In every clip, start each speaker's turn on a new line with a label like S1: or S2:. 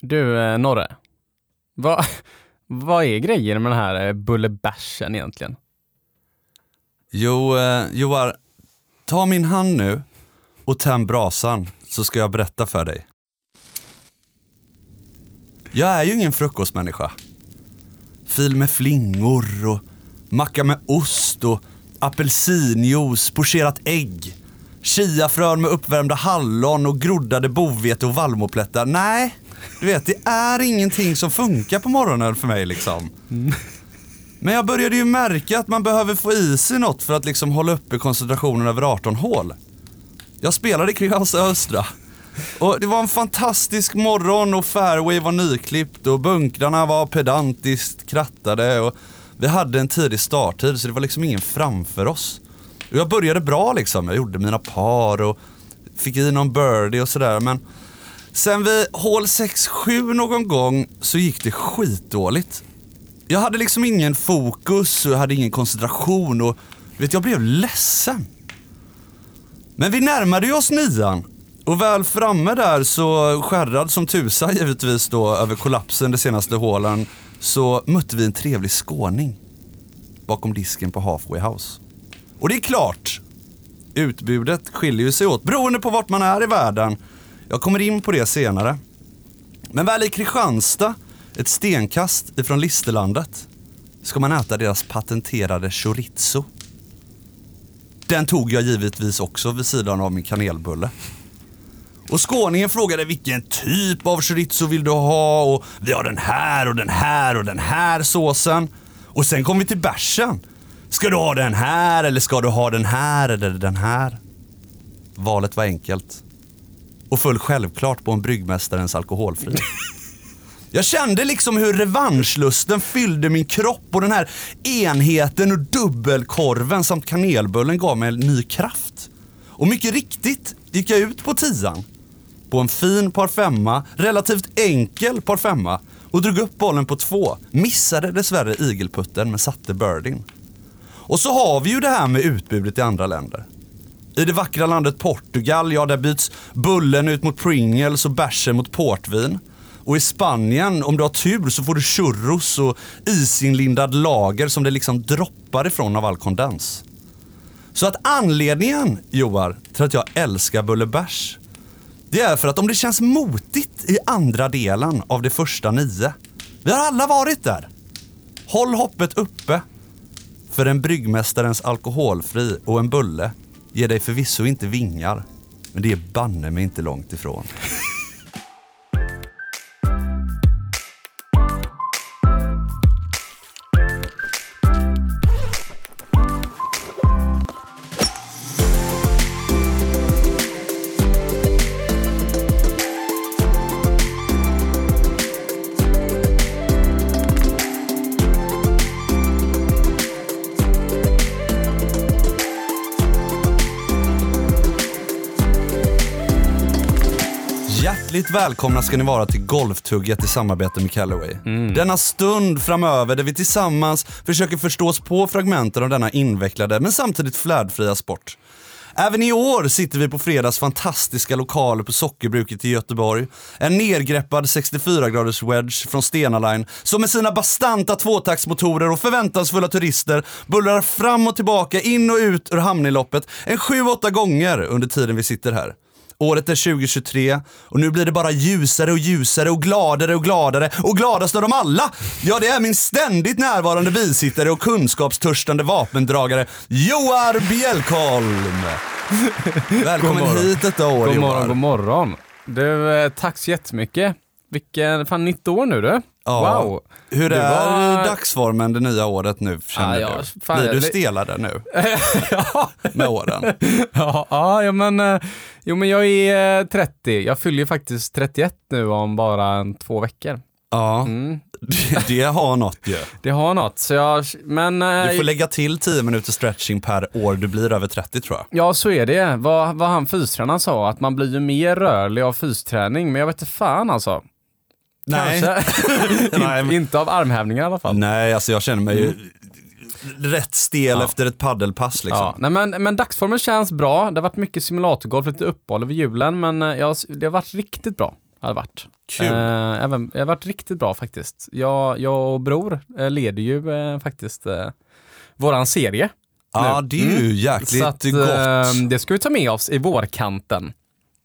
S1: Du eh, Norre, vad, vad är grejen med den här eh, bullebärsen egentligen?
S2: Jo, eh, Joar, ta min hand nu och tänd brasan så ska jag berätta för dig. Jag är ju ingen frukostmänniska. Fil med flingor och macka med ost och apelsinjuice, pocherat ägg. Chiafrön med uppvärmda hallon och groddade bovete och vallmoplättar. Nej, du vet det är ingenting som funkar på morgonen för mig liksom. Men jag började ju märka att man behöver få i sig något för att liksom hålla uppe koncentrationen över 18 hål. Jag spelade Kristianstad Östra. Och det var en fantastisk morgon och fairway var nyklippt och bunkrarna var pedantiskt krattade och vi hade en tidig starttid så det var liksom ingen framför oss. Och jag började bra liksom, jag gjorde mina par och fick i någon birdie och sådär men sen vid hål 6-7 någon gång så gick det skitdåligt. Jag hade liksom ingen fokus och jag hade ingen koncentration och vet, jag blev ledsen. Men vi närmade ju oss nian och väl framme där så skärrad som tusan givetvis då över kollapsen de senaste hålen så mötte vi en trevlig skåning bakom disken på Halfway House. Och det är klart, utbudet skiljer ju sig åt beroende på vart man är i världen. Jag kommer in på det senare. Men väl i Kristianstad, ett stenkast ifrån Listerlandet, ska man äta deras patenterade chorizo. Den tog jag givetvis också vid sidan av min kanelbulle. Och skåningen frågade vilken typ av chorizo vill du ha och vi har den här och den här och den här såsen. Och sen kom vi till bärsen. Ska du ha den här eller ska du ha den här eller den här? Valet var enkelt. Och föll självklart på en bryggmästarens alkoholfri. Jag kände liksom hur revanschlusten fyllde min kropp och den här enheten och dubbelkorven samt kanelbullen gav mig en ny kraft. Och mycket riktigt gick jag ut på tian. På en fin par femma, relativt enkel par femma och drog upp bollen på två. Missade dessvärre igelputten men satte birdien. Och så har vi ju det här med utbudet i andra länder. I det vackra landet Portugal, ja där byts bullen ut mot Pringles och bärsen mot portvin. Och i Spanien, om du har tur så får du churros och isinlindad lager som det liksom droppar ifrån av all kondens. Så att anledningen, Joar, till att jag älskar bullebärs, det är för att om det känns motigt i andra delen av det första nio, vi har alla varit där. Håll hoppet uppe. För en bryggmästarens alkoholfri och en bulle ger dig förvisso inte vingar, men det är banne mig inte långt ifrån. Hjärtligt välkomna ska ni vara till Golftugget i samarbete med Callaway. Denna stund framöver där vi tillsammans försöker förstå oss på fragmenten av denna invecklade men samtidigt flärdfria sport. Även i år sitter vi på fredags fantastiska lokaler på Sockerbruket i Göteborg. En nergreppad 64-graders wedge från Stena Line som med sina bastanta tvåtaktsmotorer och förväntansfulla turister bullrar fram och tillbaka, in och ut ur hamninloppet en 7-8 gånger under tiden vi sitter här. Året är 2023 och nu blir det bara ljusare och ljusare och gladare och gladare och gladast av dem alla. Ja, det är min ständigt närvarande bisittare och kunskapstörstande vapendragare Joar Bjelkholm. Välkommen hit detta år
S1: God
S2: Joar.
S1: morgon, god morgon. Du, eh, tack så jättemycket. Vilken, fan nytt år nu du.
S2: Ja.
S1: Wow.
S2: Hur är
S1: var-
S2: dagsformen det nya året nu känner
S1: Ja, ja,
S2: du?
S1: fan,
S2: Blir du stelare nu
S1: ja.
S2: med åren?
S1: ja, ja, men, eh, jo, men jag är eh, 30. Jag fyller ju faktiskt 31 nu om bara en, två veckor.
S2: Ja,
S1: Mm.
S2: det, det har något ju.
S1: Det har något, så jag, men... eh,
S2: Du får lägga till 10 minuter stretching per år du blir över 30 tror jag.
S1: Ja, så är det. Vad, vad han fystränaren sa, att man blir ju mer rörlig av fysträning, men jag vet inte fan alltså.
S2: Nej.
S1: Kanske.
S2: Men-
S1: inte av armhävningar i alla fall.
S2: Nej, alltså jag känner mig ju rätt stel
S1: Ja.
S2: efter ett paddelpass liksom.
S1: Ja, nej, men, men dagsformen känns bra. Det har varit mycket simulatorgolf, lite uppehåll över julen, men eh, jag, det har varit riktigt bra. Har varit.
S2: Kul.
S1: Eh, även, det har varit riktigt bra faktiskt. Jag, jag och Bror eh, leder ju eh, faktiskt eh, våran serie.
S2: Ja,
S1: nu.
S2: det är ju
S1: Mm.
S2: jäkligt
S1: Så att,
S2: gott.
S1: eh, det ska vi ta med oss i vårkanten.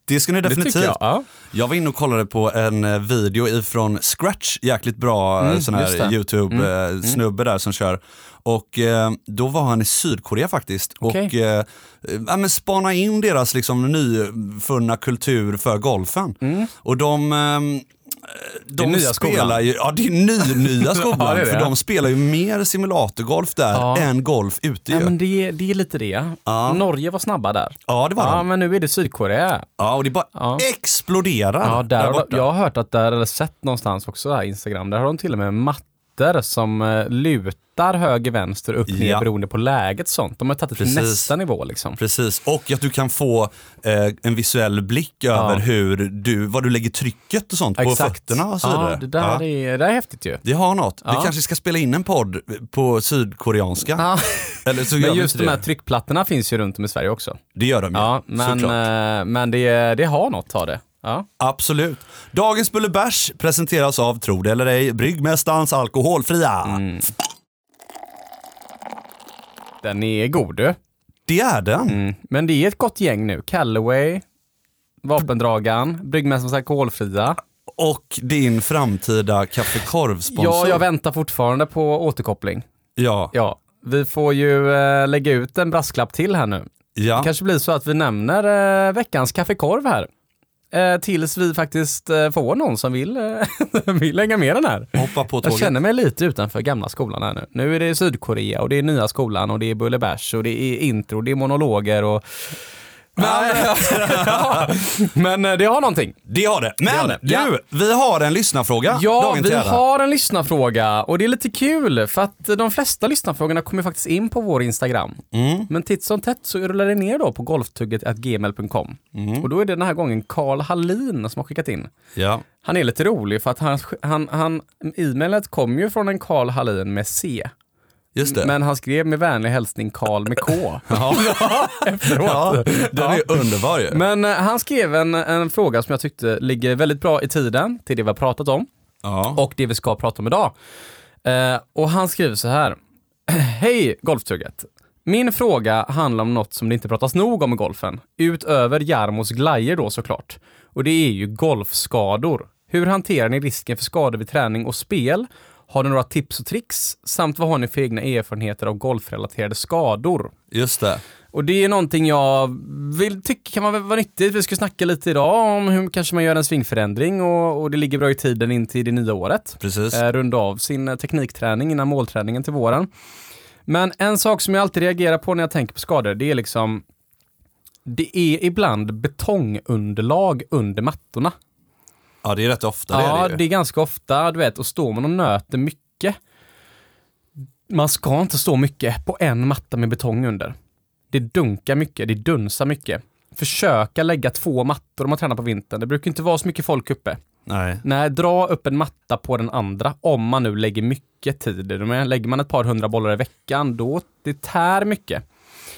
S2: Det ska ni definitivt.
S1: jag. Ja.
S2: Jag var inne och kollade på en eh, video ifrån Scratch, jäkligt bra
S1: Mm,
S2: mm, sån här. YouTube-snubbe där som kör. Och eh, då var han i Sydkorea faktiskt
S1: Okej.
S2: och eh, ja, men spana in deras liksom nyfunna kultur för golfen. Och de ehm, de
S1: nya
S2: spelar
S1: skolan.
S2: ju, ja det är ny, nya skolan,
S1: Ja, det är det.
S2: för de spelar ju mer simulatorgolf där
S1: Ja.
S2: än golf ute ju.
S1: Ja, men det, det är lite det.
S2: Ja.
S1: Norge var snabba där.
S2: Ja det var
S1: Ja,
S2: de.
S1: men nu är det Sydkorea.
S2: Ja och det bara
S1: Ja.
S2: exploderar
S1: Ja, där
S2: där borta.
S1: jag har hört att där, eller sett någonstans också, här Instagram, där har de till och med mattor som eh, lutar höger, vänster, upp, ner
S2: Ja.
S1: beroende på läget sånt. De har tagit det till nästa nivå liksom.
S2: Precis, och att du kan få eh, en visuell blick över hur du, vad du lägger trycket och sånt på fötterna och så vidare.
S1: Ja, det där,
S2: Ja.
S1: Är, det där är häftigt ju.
S2: Det har något. Vi
S1: Ja.
S2: kanske ska spela in en podd på sydkoreanska.
S1: Ja.
S2: Eller så
S1: Men just de här tryckplattorna finns ju runt om i Sverige också.
S2: Det gör de ju,
S1: Ja, men,
S2: såklart.
S1: eh, men det, det har något, har det. Ja.
S2: Absolut. Dagens Bullebärs presenteras av, tro det eller ej, Bryggmästarens alkoholfria.
S1: Mm. Den är god du.
S2: Det är den.
S1: Mm. Men det är ett gott gäng nu. Callaway, Vapendragaren, Bryggmästarens alkoholfria.
S2: Och din framtida kaffekorvsponsor.
S1: Ja, jag väntar fortfarande på återkoppling.
S2: Ja,
S1: Ja, vi får ju eh, lägga ut en brasklapp till här nu.
S2: ja.
S1: Det kanske blir så att vi nämner eh, veckans kaffekorv här. Eh, tills vi faktiskt eh, får någon som vill, eh, vill lägga med den här.
S2: hoppa på
S1: Jag
S2: tåget.
S1: känner mig lite utanför gamla skolan här nu. Nu är det Sydkorea och det är nya skolan och det är Bullebärs och det är intro, det är monologer och... Men, ja, men eh, det har någonting.
S2: Det har det. Men
S1: har det.
S2: du,
S1: Ja.
S2: vi har en lyssnarfråga.
S1: Ja, vi har en lyssnarfråga och det är lite kul för att de flesta lyssnarfrågorna kommer faktiskt in på vår Instagram.
S2: Mm.
S1: Men titt som tätt så rullar det ner då på golftugget.gmail.com.
S2: Mm.
S1: Och då är det den här gången Karl Hallin som har skickat in.
S2: Ja.
S1: Han är lite rolig för att han, han, han, e-mailet kom ju från en Karl Hallin med C.
S2: Just det.
S1: Men han skrev med vänlig hälsning Karl med K.
S2: ja.
S1: efteråt.
S2: ja, den är underbar ju.
S1: Men eh, han skrev en, en fråga som jag tyckte ligger väldigt bra i tiden till det vi har pratat om.
S2: Ja.
S1: och det vi ska prata om idag. Eh, och han skriver så här. Hej Golftugget! Min fråga handlar om något som det inte pratas nog om i golfen. Utöver Jarmos glajer då såklart. Och det är ju golfskador. Hur hanterar ni risken för skador vid träning och spel? Har ni några tips och tricks? Samt vad har ni för egna erfarenheter av golfrelaterade skador?
S2: Just det.
S1: Och det är någonting jag vill tycka kan vara vara nyttigt. Vi ska snacka lite idag om hur kanske man gör en svingförändring och, och det ligger bra i tiden in till det nya året
S2: Precis.
S1: eh, runda av sin eh, teknikträning innan målträningen till våren. Men en sak som jag alltid reagerar på när jag tänker på skador, det är liksom det är ibland betongunderlag under mattorna.
S2: Ja, det är rätt ofta
S1: ja,
S2: det är det
S1: det är ganska ofta, du vet, och står man och nöter mycket. Man ska inte stå mycket på en matta med betong under. Det dunkar mycket, det dunsar mycket. Försöka lägga två mattor om man tränar på vintern. Det brukar inte vara så mycket folk uppe.
S2: Nej.
S1: Nej, dra upp en matta på den andra om man nu lägger mycket tid. i det. Men Lägger man ett par hundra bollar i veckan, då det tär mycket.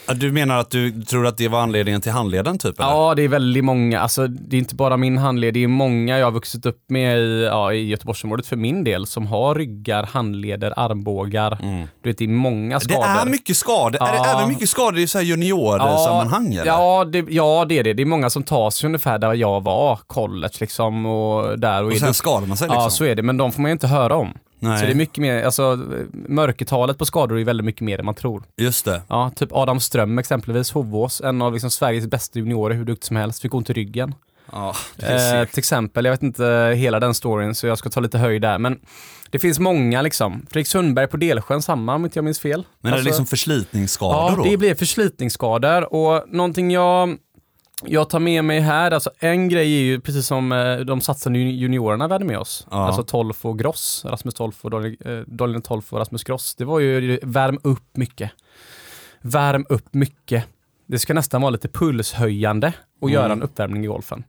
S2: Ja, Du menar att du tror att det var anledningen till handleden typ? Eller?
S1: Ja, det är väldigt många. Alltså, det är inte bara min handled, det är många jag har vuxit upp med i, ja, i Göteborgsområdet för min del som har ryggar, handleder, armbågar. Du vet, det är många
S2: Det
S1: skador.
S2: är mycket skador. Är det
S1: Ja.
S2: även mycket skador i så här juniorsammanhang? eller?
S1: Ja, det, ja, det är det. Det är många som tar sig ungefär där jag var, college liksom och där. Och,
S2: Och sen
S1: det-
S2: skadar man sig liksom?
S1: Ja, så är det. Men de får man ju inte höra om.
S2: Nej.
S1: Så det är mycket mer, alltså mörkertalet på skador är väldigt mycket mer än man tror.
S2: Just det.
S1: Ja, typ Adam Ström exempelvis, Hovås, en av liksom Sveriges bästa juniorer, hur duktig som helst, fick ont i ryggen.
S2: Ja,
S1: Eh, till exempel, jag vet inte hela den storyn så jag ska ta lite höjd där, men det finns många liksom. Fredrik Sundberg på Delsjön, samma om inte jag minns fel.
S2: Men är det
S1: Alltså-
S2: liksom förslitningsskador
S1: Ja,
S2: då?
S1: det blir förslitningsskador och någonting jag, jag tar med mig här, alltså en grej är ju precis som eh, de satsande juni- juniorerna vi hade med oss.
S2: Ja.
S1: Alltså Tolf och Gross, Rasmus Tolf och Daniel, eh, Tolf och Rasmus Gross. Det var ju värm upp mycket. Värm upp mycket. Det ska nästan vara lite pulshöjande och göra
S2: Mm.
S1: en uppvärmning i golfen.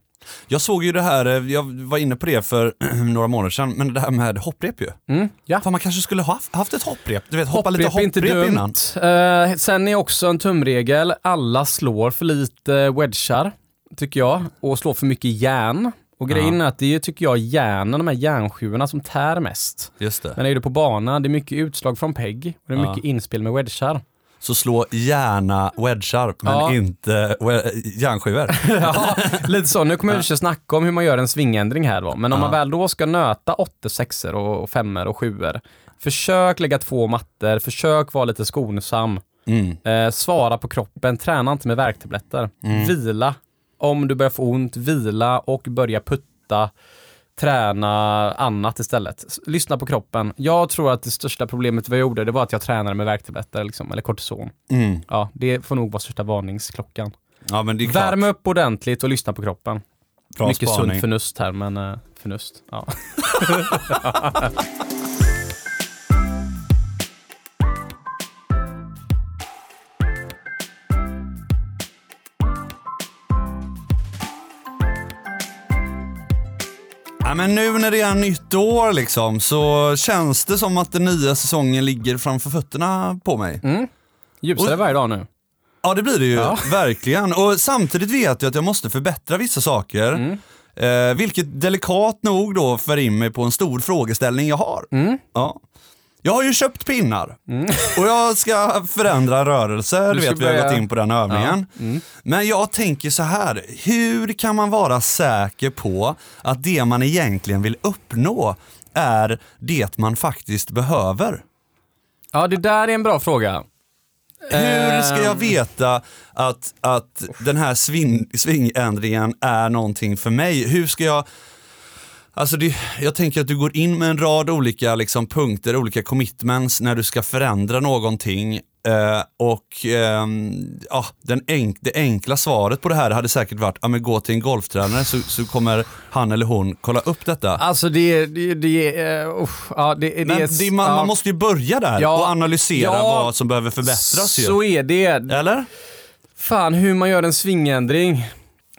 S2: Jag såg ju det här, eh, jag var inne på det för några månader sedan, men det här med hopprep ju.
S1: Mm, ja.
S2: Fan man kanske skulle ha haft- ett hopprep, du vet hoppa lite
S1: Hopprep är
S2: hopprep
S1: inte
S2: innan.
S1: dumt. Eh, sen är också en tumregel, alla slår för lite wedgar, tycker jag, och slår för mycket järn. Och grejen är att det är, tycker jag, hjärnan, de här hjärnsjuorna som tär mest.
S2: Just det.
S1: Men är du på banan, det är mycket utslag från pegg och det är
S2: Ja.
S1: mycket inspel med wedgar.
S2: Så slå gärna wedgar, men
S1: Ja.
S2: inte järnskivor.
S1: ja, lite så. Nu kommer vi att snacka om hur man gör en svingändring här då. Men om
S2: Ja.
S1: man väl då ska nöta åttor, sexor och femmor och sjuor. Försök lägga två mattor, försök vara lite skonsam.
S2: Mm.
S1: Eh, svara på kroppen, träna inte med värktabletter. Vila. Om du börjar få ont, vila och börja putta. Träna annat istället. Lyssna på kroppen. Jag tror att det största problemet vi gjorde, det var att jag tränade med värktabletter, liksom, eller kortison.
S2: Mm.
S1: Ja, det får nog vara största varningsklockan.
S2: Ja men det är klart.
S1: Värm upp ordentligt och lyssna på kroppen.
S2: Bra
S1: Mycket
S2: spaning.
S1: sunt förnuft här, men eh, förnust. Ja.
S2: men nu när det är nytt år liksom så känns det som att den nya säsongen ligger framför fötterna på mig.
S1: Ljusare
S2: Och-
S1: varje dag nu.
S2: Ja det blir det ju,
S1: Ja.
S2: verkligen. Och samtidigt vet jag att jag måste förbättra vissa saker.
S1: Mm.
S2: Eh, vilket delikat nog då för in mig på en stor frågeställning jag har.
S1: Mm.
S2: Ja. Jag har ju köpt pinnar och jag ska förändra rörelse, du, vet vi har
S1: börja-
S2: gått in på den övningen.
S1: Mm.
S2: Men jag tänker så här, hur kan man vara säker på att det man egentligen vill uppnå är det man faktiskt behöver?
S1: Ja, det där är en bra fråga.
S2: Hur ska jag
S1: Ehm.
S2: veta att, att den här sving, svingändringen är någonting för mig? Hur ska jag... Alltså det, jag tänker att du går in med en rad olika liksom, punkter, olika commitments när du ska förändra någonting. Eh, och ehm, ja, den enk, det enkla svaret på det här hade säkert varit, ja men gå till en golftränare så, så kommer han eller hon kolla upp detta.
S1: Alltså det, det, det, uh, ja, det, det,
S2: Men
S1: är-
S2: det, man, man måste ju börja där
S1: Ja.
S2: och analysera
S1: Ja.
S2: vad som behöver förbättras ju.
S1: Så är det.
S2: Eller?
S1: Fan, hur man gör en svingändring.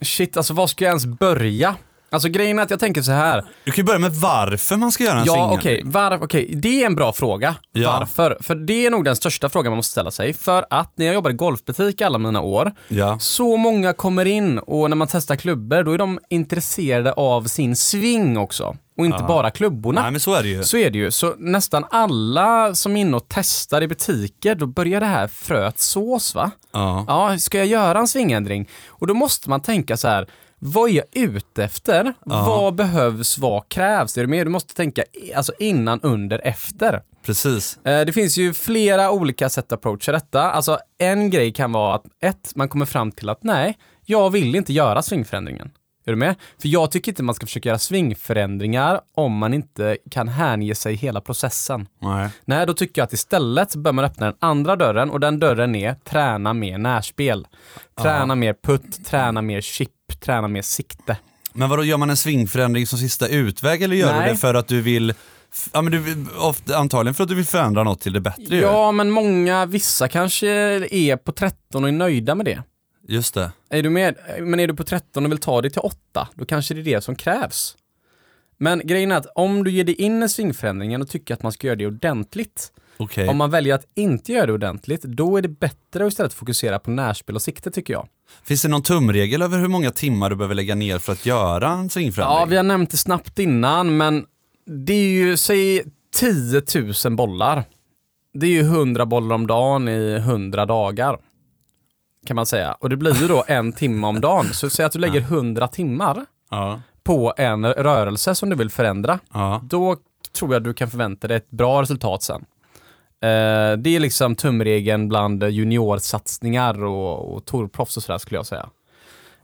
S1: Shit, alltså var ska jag ens börja? Alltså grejen är att jag tänker så här.
S2: Du kan ju börja med varför man ska göra en
S1: Ja,
S2: svingändring.
S1: okej. Var, okej, det är en bra fråga.
S2: Ja.
S1: Varför? För det är nog den största frågan man måste ställa sig. För att när jag jobbar i golfbutik alla mina år,
S2: Ja.
S1: så många kommer in och när man testar klubbor, då är de intresserade av sin sving också. Och inte bara klubborna.
S2: Nej men så är det ju.
S1: Så är det ju. Så nästan alla som är inne och testar i butiker, då börjar det här fröet sås va?
S2: Ja.
S1: Ja, ska jag göra en svingändring? Och då måste man tänka så här, vad är jag ute efter? Vad behövs, vad krävs? Är du med? Du måste tänka alltså innan, under, efter.
S2: Precis.
S1: Eh, Det finns ju flera olika sätt att approacha detta. Alltså en grej kan vara att ett, man kommer fram till att nej, jag vill inte göra svingförändringen. Är du med? För jag tycker inte man ska försöka göra svingförändringar om man inte kan hänge sig hela processen.
S2: Nej.
S1: Nej, då tycker jag att istället bör man öppna den andra dörren och den dörren är träna mer närspel. Träna mer putt, träna mer chip, träna mer sikte.
S2: Men vadå, gör man en svingförändring som sista utväg eller gör
S1: Nej.
S2: du det för att du vill, ja men du, ofta, antagligen för att du vill förändra något till det bättre ju.
S1: Ja, men många, vissa kanske är på 13 och är nöjda med det.
S2: Just det.
S1: Är du med? Men är du på 13 och vill ta det till 8, då kanske det är det som krävs. Men grejen är att om du ger dig in i svingförändringen och tycker att man ska göra det ordentligt,
S2: Okej.
S1: om man väljer att inte göra det ordentligt, då är det bättre att istället fokusera på närspel och sikte tycker jag.
S2: Finns det någon tumregel över hur många timmar du behöver lägga ner för att göra en svingförändring?
S1: Ja, vi har nämnt det snabbt innan, men det är ju, säg 10 000 bollar. Det är ju 100 bollar om dagen i 100 dagar. Kan man säga. Och det blir ju då en timme om dagen. Så säg att du lägger 100 timmar
S2: Ja.
S1: på en rörelse som du vill förändra.
S2: Ja.
S1: Då tror jag du kan förvänta dig ett bra resultat sen. Eh, det är liksom tumregeln bland juniorsatsningar och, och torproffs och sådär skulle jag säga.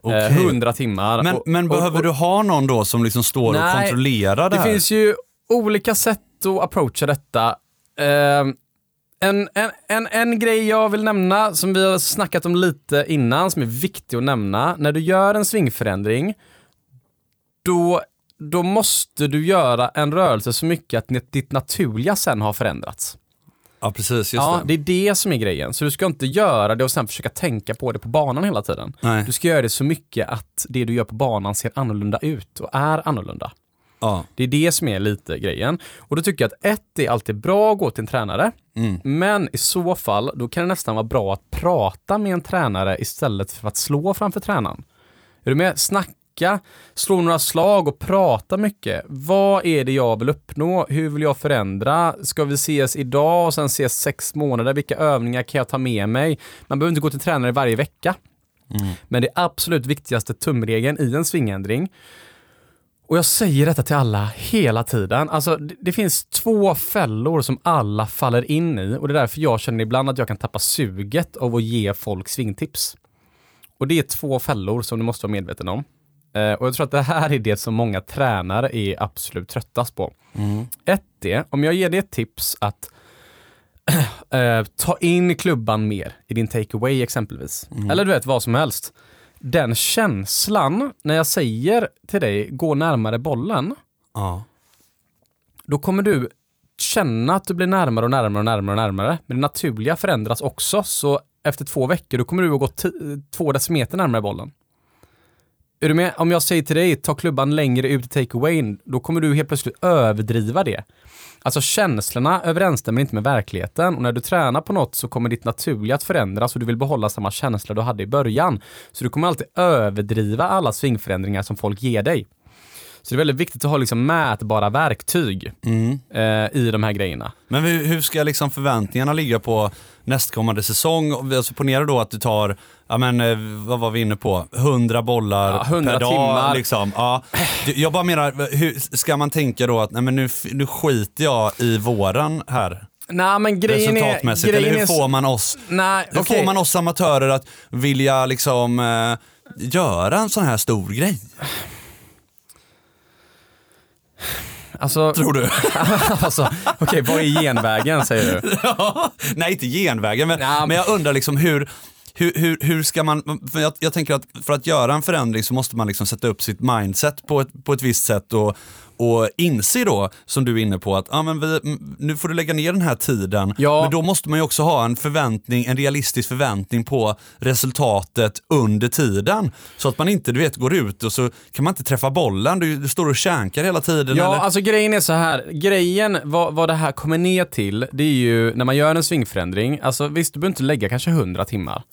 S1: Eh, 100 timmar.
S2: Men,
S1: Och-
S2: men
S1: och-
S2: behöver
S1: och-
S2: du ha någon då som liksom står och
S1: Nej,
S2: kontrollerar det,
S1: Det
S2: här?
S1: finns ju olika sätt att approacha detta. Eh, en, en, en, en grej jag vill nämna, som vi har snackat om lite innan, som är viktig att nämna. När du gör en svingförändring, då, då måste du göra en rörelse så mycket att ditt naturliga sen har förändrats.
S2: Ja precis,
S1: ja,
S2: det.
S1: det är det som är grejen. Så du ska inte göra det och sen försöka tänka på det på banan hela tiden.
S2: Nej.
S1: Du ska göra det så mycket att det du gör på banan ser annorlunda ut och är annorlunda.
S2: Ja.
S1: Det är det som är lite grejen. Och då tycker jag att ett, är alltid bra att gå till en tränare.
S2: Mm.
S1: Men i så fall, då kan det nästan vara bra att prata med en tränare istället för att slå framför tränaren. Är du med? Snacka tänka, slå några slag och prata mycket. Vad är det jag vill uppnå? Hur vill jag förändra? Ska vi ses idag och sen ses sex månader? Vilka övningar kan jag ta med mig? Man behöver inte gå till tränare varje vecka. Men det absolut viktigaste tumregeln i en svingändring och jag säger detta till alla hela tiden. Alltså, det, det finns två fällor som alla faller in i och det är därför jag känner ibland att jag kan tappa suget av att ge folk svingtips. Och det är två fällor som du måste vara medveten om. Eh, och jag tror att det här är det som många tränare är absolut tröttast på. Ett är, om jag ger dig ett tips att eh, ta in klubban mer i din takeaway exempelvis. Eller du vet, vad som helst. Den känslan, när jag säger till dig, gå närmare bollen,
S2: Ja.
S1: då kommer du känna att du blir närmare och närmare och närmare och närmare. Men det naturliga förändras också, så efter två veckor, då kommer du att gå två decimeter närmare bollen. Är du med? Om jag säger till dig, ta klubban längre ut i takeawayn, då kommer du helt plötsligt överdriva det. Alltså känslorna överensstämmer inte med verkligheten och när du tränar på något så kommer ditt naturliga att förändras och du vill behålla samma känsla du hade i början. Så du kommer alltid överdriva alla svingförändringar som folk ger dig. Så det är väldigt viktigt att ha liksom mätbara verktyg eh, i de här grejerna.
S2: Men hur, ska liksom förväntningarna ligga på nästkommande säsong? Alltså ponera då att du tar, ja men eh, vad var vi inne på, 100 bollar
S1: Ja, 100
S2: per dag.
S1: timmar.
S2: Liksom. Ja. Jag bara menar, hur, ska man tänka då att nej men nu, nu skiter jag i våren här?
S1: Nej men grejen är...
S2: Resultatmässigt,
S1: Grejen
S2: eller hur
S1: är,
S2: får man oss
S1: Nej,
S2: hur
S1: okej.
S2: får man oss amatörer att vilja liksom eh, göra en sån här stor grej?
S1: Alltså,
S2: Tror du?
S1: alltså okej, vad är genvägen säger du?
S2: Nej, inte genvägen, men,
S1: Ja.
S2: men jag undrar liksom hur, hur, hur, hur ska man, för jag, jag tänker att för att göra en förändring så måste man liksom sätta upp sitt mindset på ett, på ett visst sätt och, och inse då, som du är inne på, att ah, men vi, nu får du lägga ner den här tiden.
S1: Ja.
S2: Men då måste man ju också ha en förväntning, en realistisk förväntning på resultatet under tiden. Så att man inte, du vet, går ut och så kan man inte träffa bollen, du, du står och känkar hela tiden.
S1: Ja,
S2: eller?
S1: alltså grejen är så här. Grejen, vad, vad det här kommer ner till, det är ju när man gör en svingförändring. Alltså visst, du behöver inte lägga kanske 100 timmar.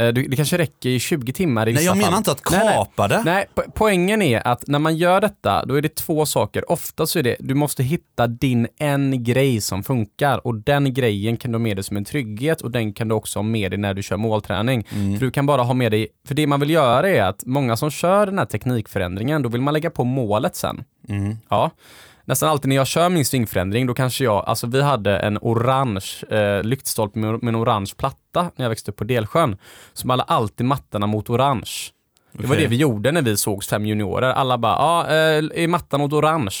S1: Eh, Det kanske räcker i 20 timmar i
S2: Nej,
S1: vissa
S2: jag menar
S1: fall.
S2: inte att
S1: Nej, nej.
S2: kapa det.
S1: Nej, po- poängen är att när man gör detta, då är det två saker. Ofta så är det, du måste hitta din en grej som funkar och den grejen kan du ha med dig som en trygghet och den kan du också ha med dig när du kör målträning.
S2: Mm.
S1: För du kan bara ha med dig, för det man vill göra är att många som kör den här teknikförändringen, då vill man lägga på målet sen.
S2: Mm.
S1: Ja. Nästan alltid när jag kör min svingförändring, då kanske jag, alltså vi hade en orange eh, lyktstolpe med, med en orange platta när jag växte upp på Delsjön. Så man hade alltid mattorna mot orange. Det var det vi gjorde när vi sågs fem juniorer. Alla bara, ja, eh, är mattan mot orange?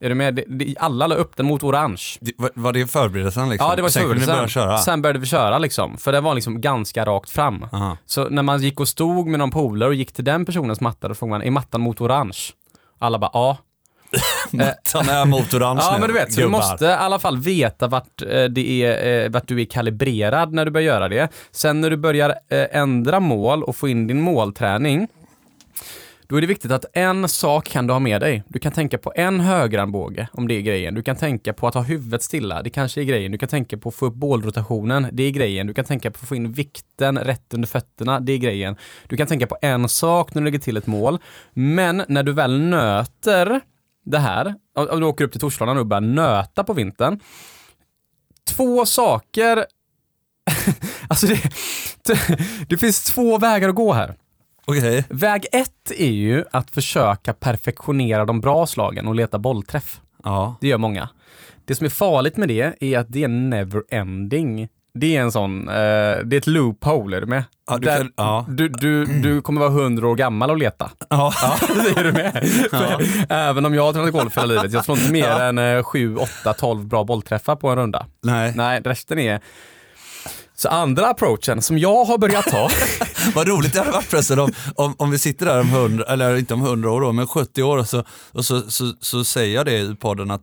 S1: Är du med? Alla la upp den mot orange.
S2: Var, var det förberedelsen liksom?
S1: Ja, det var
S2: Sen börja
S1: förberedelsen.
S2: köra?
S1: Sen började vi köra liksom, för det var liksom ganska rakt fram.
S2: Aha.
S1: Så när man gick och stod med någon polare och gick till den personens matta, då frågade man, är mattan mot orange? Alla bara, ja.
S2: Mattan är mot orange
S1: Ja
S2: nu,
S1: men du vet, så du måste i alla fall veta vart, eh, det är, eh, vart du är kalibrerad när du börjar göra det. Sen när du börjar eh, ändra mål och få in din målträning, då är det viktigt att en sak kan du ha med dig. Du kan tänka på en högerarmbåge, om det är grejen. Du kan tänka på att ha huvudet stilla, det kanske är grejen. Du kan tänka på att få upp bålrotationen, det är grejen. Du kan tänka på att få in vikten rätt under fötterna, det är grejen. Du kan tänka på en sak när du lägger till ett mål. Men när du väl nöter det här, om du åker upp till Torslanda nu och börjar nöta på vintern. Två saker, alltså det, det finns två vägar att gå här.
S2: Okej.
S1: Väg ett är ju att försöka perfektionera de bra slagen och leta bollträff.
S2: Ja.
S1: Det gör många. Det som är farligt med det är att det är never ending. Det är en sån, eh, det är ett loophole, är du med?
S2: Ja, du
S1: Där
S2: kan- ja.
S1: du, du, du kommer vara hundra år gammal och leta.
S2: Ja.
S1: Ja, är du med. För Även om jag har tränat golf hela livet, jag slår inte mer än eh, 7, 8, 12 bra bollträffar på en runda.
S2: Nej.
S1: Nej, resten är... Så andra approachen som jag har börjat ta,
S2: Vad roligt det hade varit förresten om, om, om vi sitter där om 100, eller inte om 100 år då, men 70 år och så, och så, så, så säger jag det i podden att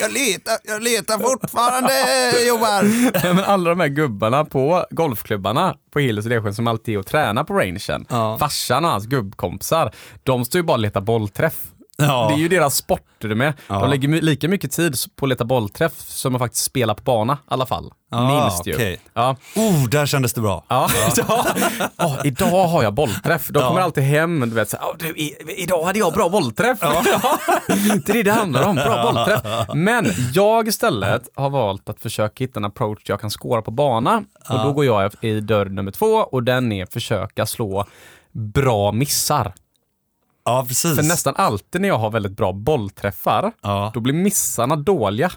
S2: jag letar, jag letar fortfarande Johan.
S1: men alla de här gubbarna på golfklubbarna på Hillers och Delsjön som alltid är och tränar på rangen,
S2: Ja.
S1: farsan och hans gubbkompisar, de står ju bara och letar bollträff.
S2: Ja.
S1: Det är ju deras sport, är du med?
S2: Ja.
S1: De lägger lika mycket tid på att leta bollträff som att faktiskt spela på bana, i alla fall.
S2: Ah,
S1: Minst ju.
S2: okej.
S1: Ja.
S2: Oh, där kändes det bra.
S1: Ja, ja. Ja, idag har jag bollträff. De kommer alltid hem och du vet, så, "Ja, du, i, idag hade jag bra bollträff. Det är det det handlar om, bra bollträff. Men jag istället har valt att försöka hitta en approach jag kan skåra på bana. Och då går jag i dörr nummer två och den är försöka slå bra missar.
S2: Ja, precis.
S1: För nästan alltid när jag har väldigt bra bollträffar,
S2: Ja.
S1: då blir missarna dåliga.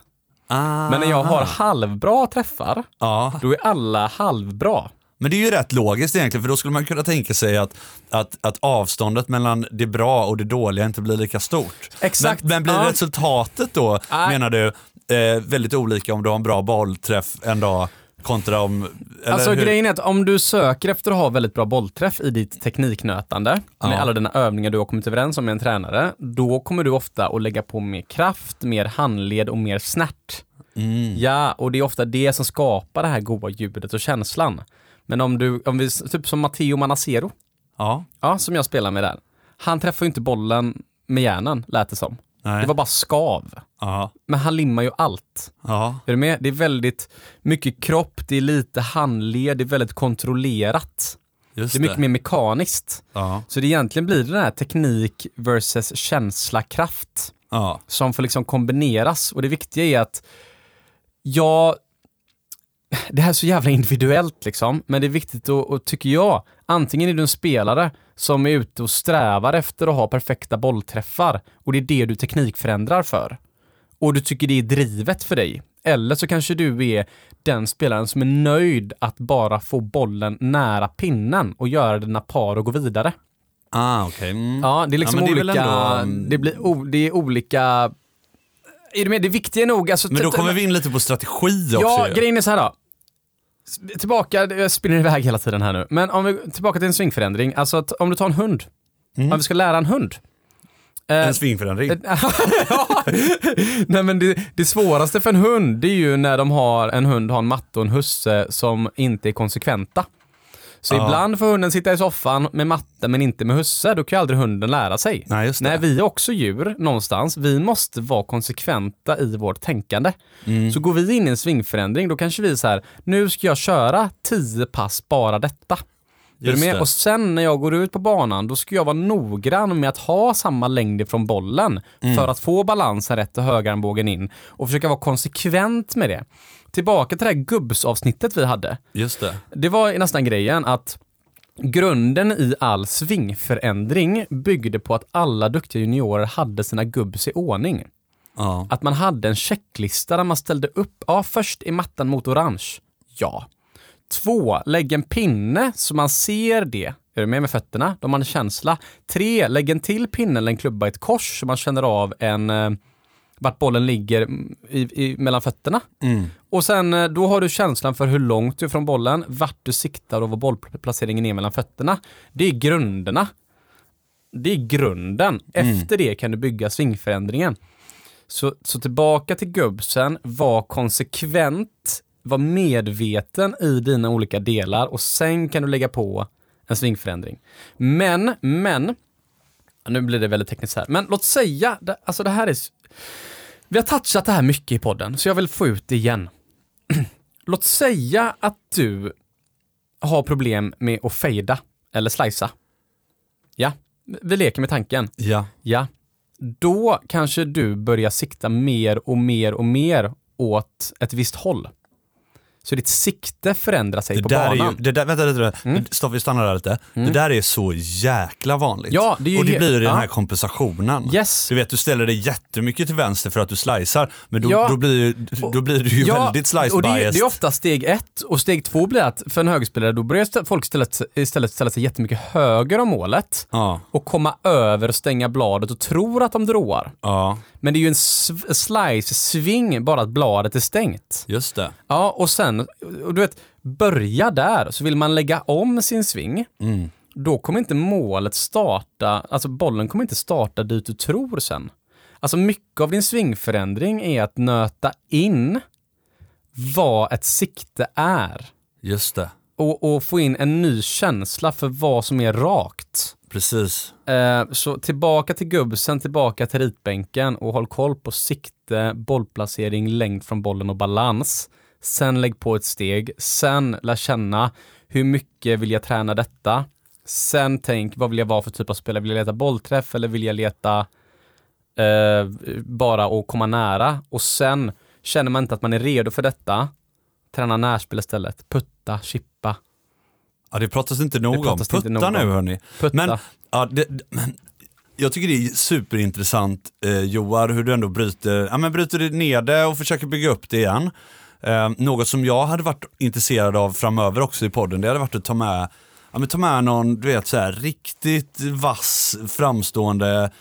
S2: Ah.
S1: Men när jag har halvbra träffar,
S2: Ja.
S1: då är alla halvbra.
S2: Men det är ju rätt logiskt egentligen, för då skulle man kunna tänka sig att, att, att avståndet mellan det bra och det dåliga inte blir lika stort.
S1: Exakt.
S2: Men, men blir
S1: Ja.
S2: resultatet då,
S1: Nej.
S2: menar du, eh, väldigt olika om du har en bra bollträff en dag kontra om...
S1: Alltså
S2: hur?
S1: grejen är att om du söker efter att ha väldigt bra bollträff i ditt tekniknötande, med
S2: Ja.
S1: alla dina övningar du har kommit överens om med en tränare, då kommer du ofta att lägga på mer kraft, mer handled och mer snärt.
S2: Mm.
S1: Ja, och det är ofta det som skapar det här goda ljudet och känslan. Men om du, om vi, typ som Matteo Manacero,
S2: Ja,
S1: ja, som jag spelar med där. Han träffar ju inte bollen med hjärnan, lät det som.
S2: Nej.
S1: Det var bara skav.
S2: Ja,
S1: Men han limmar ju allt.
S2: ja,
S1: Är du med? Det är väldigt mycket kropp, det är lite handled, det är väldigt kontrollerat.
S2: just
S1: Det är mycket mer mekaniskt.
S2: Ja,
S1: Så det egentligen blir den här teknik versus känsla, kraft
S2: ja,
S1: som får liksom kombineras. Och det viktiga är att jag det här är så jävla individuellt liksom, men det är viktigt att, och tycker jag, antingen är du en spelare som är ute och strävar efter att ha perfekta bollträffar och det är det du teknikförändrar för. Och du tycker det är drivet för dig. Eller så kanske du är den spelaren som är nöjd att bara få bollen nära pinnen och göra dina par och gå vidare.
S2: ah, okej. Mm.
S1: Ja, det är liksom
S2: Ja, det är
S1: olika,
S2: ändå, mm.
S1: det, blir, det är olika, är du med? Det viktiga är nog, alltså,
S2: Men då kommer vi in lite på strategi också
S1: Ja, grejen är så här då. Tillbaka, jag spinner iväg hela tiden här nu. Men om vi, tillbaka till en svingförändring. Alltså att om du tar en hund. Om vi ska lära en hund. Eh,
S2: En svingförändring.
S1: ja. Nej men det, det svåraste för en hund, det är ju när de har en hund har en matte och en husse som inte är konsekventa. Så
S2: Ja.
S1: ibland får hunden sitta i soffan med matte men inte med husse, då kan ju aldrig hunden lära sig.
S2: Nej, just det.
S1: Nej, vi är också djur någonstans. Vi måste vara konsekventa i vårt tänkande.
S2: Mm.
S1: Så går vi in i en svingförändring, då kanske vi är så här, nu ska jag köra 10 pass bara detta. Är du med?
S2: det.
S1: Och sen när jag går ut på banan, då ska jag vara noggrann med att ha samma längd från bollen
S2: Mm.
S1: för att få balansen rätt och högerarmbågen in och försöka vara konsekvent med det. Tillbaka till det här gubbsavsnittet vi hade.
S2: Just det.
S1: Det var nästan grejen att grunden i all svingförändring byggde på att alla duktiga juniorer hade sina gubbs i ordning.
S2: Ja.
S1: Att man hade en checklista där man ställde upp, ja först är mattan mot orange. Ja. Två, lägg en pinne så man ser det. Är du med med fötterna? Då har man en känsla. Tre, lägg en till pinne eller en klubba i ett kors så man känner av en, eh, vart bollen ligger mm, i, i, mellan fötterna.
S2: Mm.
S1: Och sen eh, då har du känslan för hur långt du är från bollen, vart du siktar och vad bollplaceringen är mellan fötterna. Det är grunderna. Det är grunden. Efter det kan du bygga svingförändringen. Så, så tillbaka till gubbsen, var konsekvent, var medveten i dina olika delar och sen kan du lägga på en svingförändring. Men, men, nu blir det väldigt tekniskt här, men låt säga, alltså det här är, vi har touchat det här mycket i podden, så jag vill få ut det igen. låt säga att du har problem med att fejda eller slicea. Ja, vi leker med tanken.
S2: Ja.
S1: Ja, då kanske du börjar sikta mer och mer och mer åt ett visst håll. Så ditt sikte förändrar sig
S2: Det
S1: på
S2: där är
S1: banan.
S2: ju, det där, vänta lite,
S1: Mm.
S2: stopp vi stannar där lite. Det där är så jäkla vanligt.
S1: Ja, det är ju
S2: och det blir den
S1: ja.
S2: här kompensationen.
S1: Yes.
S2: Du vet, du ställer dig jättemycket till vänster för att du slicear, men då,
S1: Ja.
S2: då, blir, då blir du ju väldigt slice
S1: och det, är-
S2: biased.
S1: det är ofta steg ett och steg två blir att för en högerspelare då börjar folk istället, istället ställa sig jättemycket höger om målet
S2: Ja,
S1: och komma över och stänga bladet och tror att de dråar. Men det är ju en sv- slice-sving bara att bladet är stängt.
S2: just det.
S1: Ja, och sen, och du vet, börja där. Så vill man lägga om sin sving,
S2: Mm.
S1: då kommer inte målet starta, alltså bollen kommer inte starta dit du tror sen. Alltså mycket av din svingförändring är att nöta in vad ett sikte är.
S2: Just det.
S1: Och, och få in en ny känsla för vad som är rakt.
S2: Precis.
S1: Eh, så tillbaka till gubbsen, tillbaka till ritbänken och håll koll på sikte, bollplacering, längd från bollen och balans. Sen lägg på ett steg. Sen lär känna hur mycket vill jag träna detta? Sen tänk, vad vill jag vara för typ av spelare? Vill jag leta bollträff eller vill jag leta eh, bara att komma nära? Och sen känner man inte att man är redo för detta, träna närspel istället. Putta, chippa.
S2: Ja, det pratas inte nog om. Putta
S1: nog om.
S2: nu hörni.
S1: Putta.
S2: Men, ja, det, men jag tycker det är superintressant eh, Joar, hur du ändå bryter, ja, men bryter det ner det och försöker bygga upp det igen. Eh, något som jag hade varit intresserad av framöver också i podden, det hade varit att ta med, ja, men ta med någon du vet, så här, riktigt vass, framstående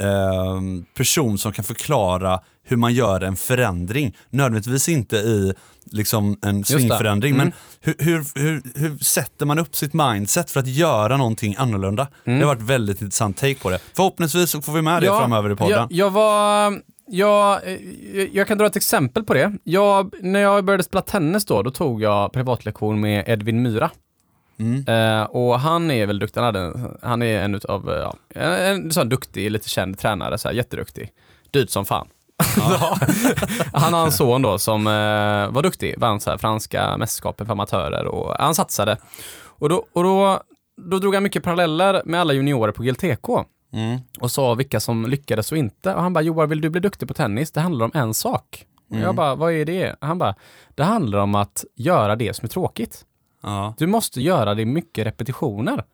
S2: eh, person som kan förklara hur man gör en förändring. Nödvändigtvis inte i liksom, en swingförändring,
S1: Mm.
S2: men hur, hur, hur, hur sätter man upp sitt mindset för att göra någonting annorlunda?
S1: Mm.
S2: Det har varit väldigt intressant take på det. Förhoppningsvis så får vi med det framöver i podden.
S1: Jag, jag var, jag, jag, jag kan dra ett exempel på det. Jag, när jag började spela tennis då, då tog jag privatlektion med Edvin Myra.
S2: Mm.
S1: Eh, och han är väl duktig, han, hade, han är en eh, ja, en, en sån duktig, lite känd tränare, så här, jätteduktig. Dyrt som fan. Ja. han har en son då som eh, var duktig, vann så här franska mästerskapen för amatörer och han satsade. Och då, och då, då drog han mycket paralleller med alla juniorer på GLTK
S2: Mm.
S1: och sa vilka som lyckades och inte. Och han bara, Joar, vill du bli duktig på tennis? Det handlar om en sak. Och jag bara, vad är det? Han bara, det handlar om att göra det som är tråkigt.
S2: Ja.
S1: Du måste göra det mycket repetitioner.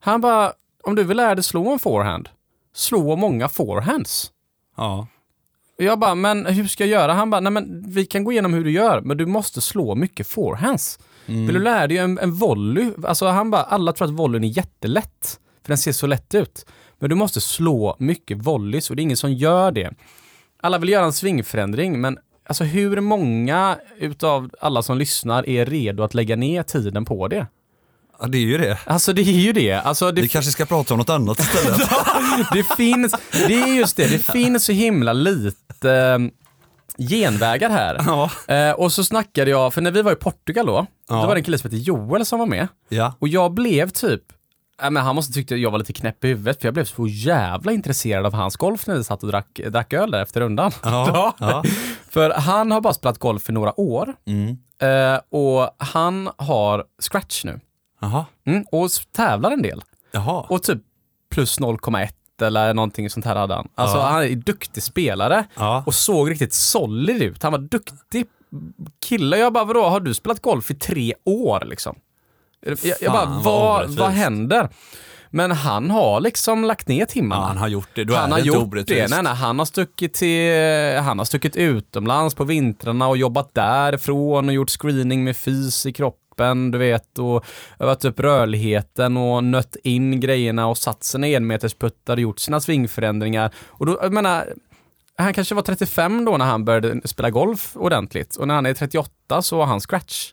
S1: Han bara, om du vill lära dig slå en forehand, slå många forehands.
S2: Ja.
S1: Jag bara, men hur ska jag göra? Han bara, nej men vi kan gå igenom hur du gör, men du måste slå mycket forehands.
S2: Mm.
S1: Vill du lära dig en, en volley? Alltså han bara, alla tror att volleyn är jättelätt, för den ser så lätt ut. Men du måste slå mycket volleys och det är ingen som gör det. Alla vill göra en svingförändring, men alltså hur många utav alla som lyssnar är redo att lägga ner tiden på det?
S2: ja, det är ju det.
S1: Alltså det är ju det. Alltså, det
S2: Vi kanske ska prata om något annat istället.
S1: det finns, det är just det, det finns så himla lite eh, genvägar här.
S2: ja.
S1: Eh, och så snackade jag, för när vi var i Portugal då,
S2: Ja.
S1: då var det en kille som hette Joel som var med.
S2: ja.
S1: Och jag blev typ, äh, men han måste tyckte jag var lite knäpp i huvudet, för jag blev så jävla intresserad av hans golf när vi satt och drack, drack öl där efter rundan. För han har bara spelat golf i några år,
S2: Mm.
S1: eh, och han har scratch nu. Mm, och tävlar en del. Och typ plus 0,1 eller någonting sånt här hade han. Alltså
S2: Ja.
S1: han är en duktig spelare
S2: Ja.
S1: och såg riktigt solid ut. Han var duktig kille. Jag bara, vadå, har du spelat golf i tre år liksom? Jag, jag bara,
S2: vad
S1: vad, händer? Men han har liksom lagt ner
S2: ja,
S1: timmarna.
S2: han har gjort det. Då
S1: han
S2: är
S1: har
S2: det
S1: gjort det. Nej, nej, han har stuckit till, han har stuckit utomlands på vintrarna och jobbat därifrån och gjort screening med fys i kroppen, du vet, och övat upp rörligheten och nött in grejerna och satt sina enmetersputtar och gjort sina svingförändringar. Och då, jag menar, han kanske var 35 då när han började spela golf ordentligt och när han är 38 så var han scratch.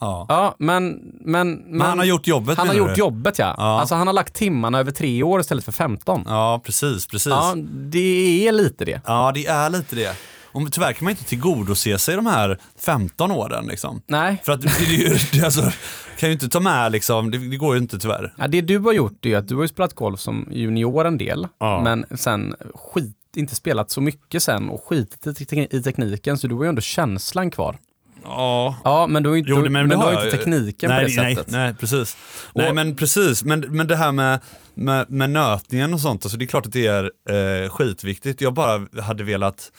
S2: Ja.
S1: Ja, men... Men,
S2: Men han har gjort jobbet
S1: han har gjort
S2: du?
S1: jobbet ja.
S2: Ja.
S1: Alltså han har lagt timmarna över tre år istället för 15.
S2: Ja, precis, precis.
S1: Ja,
S2: Ja.
S1: det är lite det.
S2: det är lite det. Och tyvärr kan man inte tillgodose sig de här 15 åren liksom.
S1: Nej.
S2: För att det, det, alltså, kan ju inte ta med liksom, det, det går ju inte tyvärr.
S1: Ja, det du har gjort är att du har spelat golf som junior en del,
S2: Ja.
S1: men sen skit, inte spelat så mycket sen och skitit i, te- i tekniken, så du har ju ändå känslan kvar.
S2: Ja.
S1: Ja, men du har ju inte,
S2: Jo,
S1: du,
S2: men,
S1: men du har
S2: jag
S1: ju inte tekniken
S2: nej,
S1: på det
S2: nej,
S1: sättet.
S2: Nej, precis. nej,
S1: Och-
S2: men precis. Men, men det här med, med, med nötningen och sånt, alltså det är klart att det är eh, skitviktigt. Jag bara hade velat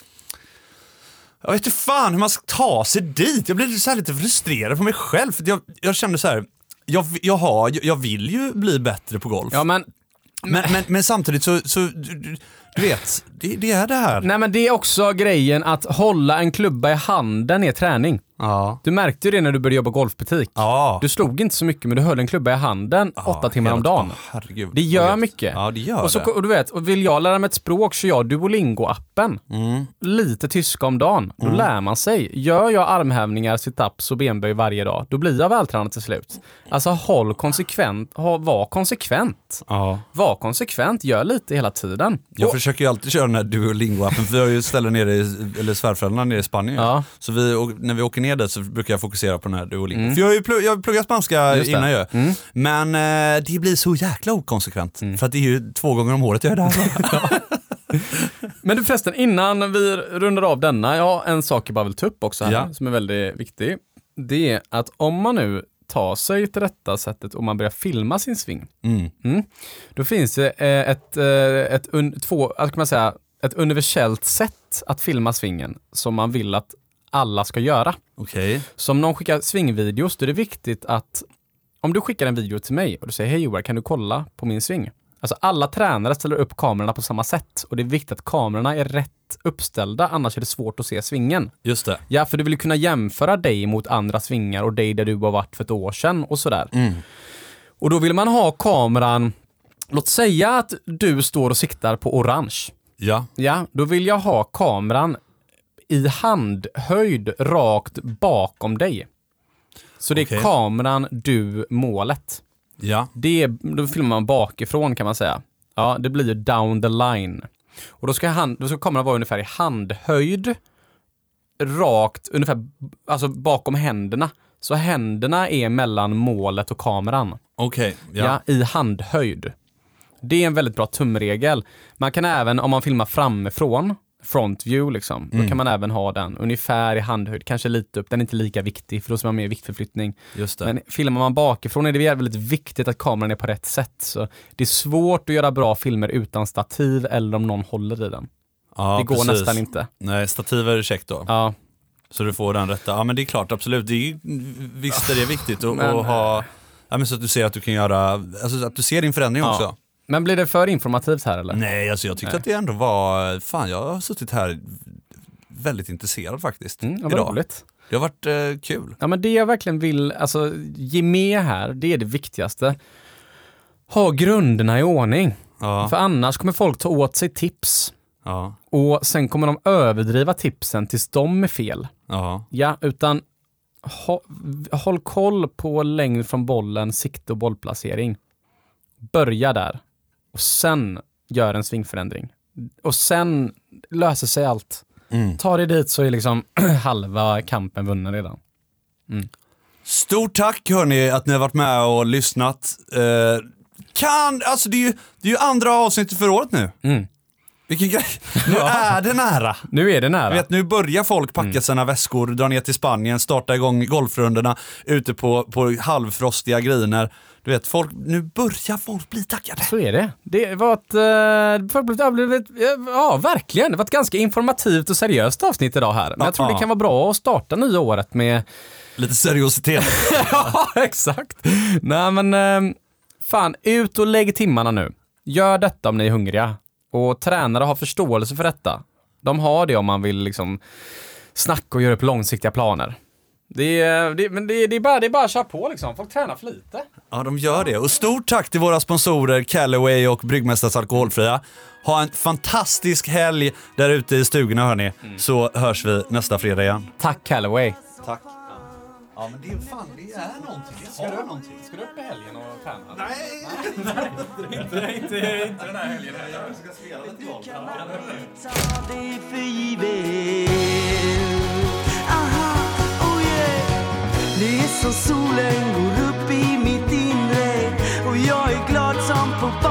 S2: jag vet inte fan hur man ska ta sig dit. Jag blev så lite frustrerad på mig själv. För jag, jag kände så här, jag, jag, har, jag vill ju bli bättre på golf.
S1: Ja, men
S2: men, men, men samtidigt så, så du- du vet, det, det är det här.
S1: Nej men det är också grejen att hålla en klubba i handen är träning.
S2: Ja.
S1: Du märkte ju det när du började jobba golfbutik.
S2: Ja.
S1: Du slog inte så mycket men du höll en klubba i handen åtta timmar om dagen.
S2: Herregud.
S1: Det gör mycket.
S2: Ja, det gör
S1: och, så,
S2: det.
S1: och du vet, och vill jag lära mig ett språk så jag Duolingo-appen.
S2: Mm.
S1: Lite tyska om dagen. Då lär man sig. Gör jag armhävningar, situps och benböj varje dag, då blir jag vältränad till slut. Alltså håll konsekvent, ha, var konsekvent.
S2: Ja.
S1: Var konsekvent, gör lite hela tiden.
S2: Jag
S1: Och-
S2: försöker ju alltid köra den här Duolingo-appen, vi har ju ställen nere i, eller svärföräldrarna nere i Spanien.
S1: Ja.
S2: Så vi, när vi åker ner ner dit så brukar jag fokusera på den här Duolingo. För jag har ju plugg, jag har pluggat spanska
S1: Mm. Just
S2: innan ju.
S1: Mm.
S2: Men eh, det blir så jäkla okonsekvent. För att det är ju två gånger om året jag är där.
S1: Men du förresten, innan vi rundar av denna, ja, en sak jag bara vill ta upp också här,
S2: Ja.
S1: som är väldigt viktig. Det är att om man nu tar sig till detta sättet och man börjar filma sin sving,
S2: Mm.
S1: mm, då finns det eh, ett, eh, ett, un, två, kan man säga, ett universellt sätt att filma svingen som man vill att alla ska göra.
S2: Okej.
S1: Så om någon skickar svingvideos, då är det viktigt att om du skickar en video till mig och du säger hej Joar, kan du kolla på min sving? Alltså alla tränare ställer upp kamerorna på samma sätt och det är viktigt att kamerorna är rätt uppställda, annars är det svårt att se svingen.
S2: Just det.
S1: Ja, för du vill kunna jämföra dig mot andra svingar och dig där du har varit för ett år sedan och sådär.
S2: Mm.
S1: Och då vill man ha kameran, låt säga att du står och siktar på orange.
S2: Ja.
S1: Ja, då vill jag ha kameran i handhöjd rakt bakom dig. Så det är
S2: Okej.
S1: kameran, du, målet.
S2: Ja.
S1: Det är, då filmar man bakifrån kan man säga. Ja, det blir ju down the line. Och då ska, hand, då ska kameran vara ungefär i handhöjd, rakt, ungefär alltså bakom händerna. Så händerna är mellan målet och kameran.
S2: Okej.
S1: Ja.
S2: Ja.
S1: i handhöjd. Det är en väldigt bra tumregel. Man kan även, om man filmar framifrån, front view liksom, då kan man även ha den ungefär i handhöjd, kanske lite upp, den är inte lika viktig för då ska man ha mer viktförflyttning.
S2: Just det.
S1: Men filmar man bakifrån är det väldigt viktigt att kameran är på rätt sätt. Så det är svårt att göra bra filmer utan stativ eller om någon håller i den.
S2: ja,
S1: det går
S2: precis.
S1: nästan inte.
S2: Nej, stativ är käckt då.
S1: Ja,
S2: Så du får den rätta. Ja men det är klart, absolut. Det är, visst är det viktigt att,
S1: Men-
S2: att ha, ja, men så att du ser att du kan göra, alltså att du ser din förändring
S1: Ja.
S2: också.
S1: Men blir det för informativt här eller?
S2: Nej, alltså jag tyckte
S1: Nej.
S2: att det ändå var, fan jag har suttit här väldigt intresserad faktiskt.
S1: Mm, vad
S2: idag.
S1: roligt.
S2: Det har varit eh, kul.
S1: Ja, men det jag verkligen vill alltså, ge med här, det är det viktigaste. Ha grunderna i ordning.
S2: Ja,
S1: För annars kommer folk ta åt sig tips.
S2: ja,
S1: Och sen kommer de överdriva tipsen tills de är fel.
S2: ja.
S1: Ja, utan ha, håll koll på längd från bollen, sikte och bollplacering. Börja där. Och sen gör en svingförändring. Och sen löser sig allt.
S2: Mm.
S1: Ta det dit så är liksom halva kampen vunnen redan.
S2: Stort tack hörni att ni har varit med och lyssnat. Eh, kan, alltså det är, ju, det är ju andra avsnittet för året nu.
S1: Mm.
S2: Vilken grej. Nu är det nära.
S1: Nu är det nära.
S2: Vet, nu börjar folk packa
S1: Mm.
S2: sina väskor, dra ner till Spanien, starta igång golfrundorna ute på, på halvfrostiga griner. Du vet, folk, nu börjar folk bli taggade.
S1: Så är det. Det var ett, eh, folk blivit, ja verkligen, det var ett ganska informativt och seriöst avsnitt idag här. Men jag tror
S2: Ja.
S1: det kan vara bra att starta nya året med,
S2: Lite seriositet.
S1: ja exakt. Nej men, eh, fan ut och lägg timmarna nu. Gör detta om ni är hungriga. Och tränare har förståelse för detta. De har det om man vill liksom snacka och göra upp långsiktiga planer. Det är, det, men det, det, är bara, det är bara att köra på liksom. Folk tränar för lite.
S2: Ja, de gör det. Och stort tack till våra sponsorer Callaway och Bryggmästars Alkoholfria. Ha en fantastisk helg där ute i stugorna hörni, så hörs vi nästa fredag igen.
S1: Tack Callaway.
S2: Tack. Ja men det är fan, det är någonting. Det har någonting.
S1: Ska du upp i helgen och träna?
S2: Nej!
S1: inte, inte, inte den här helgen.
S2: Jag ska spela lite golf.
S3: Ta det för givet Aha, oh yeah Det är som solen går upp i mitt inre Och jag är glad som på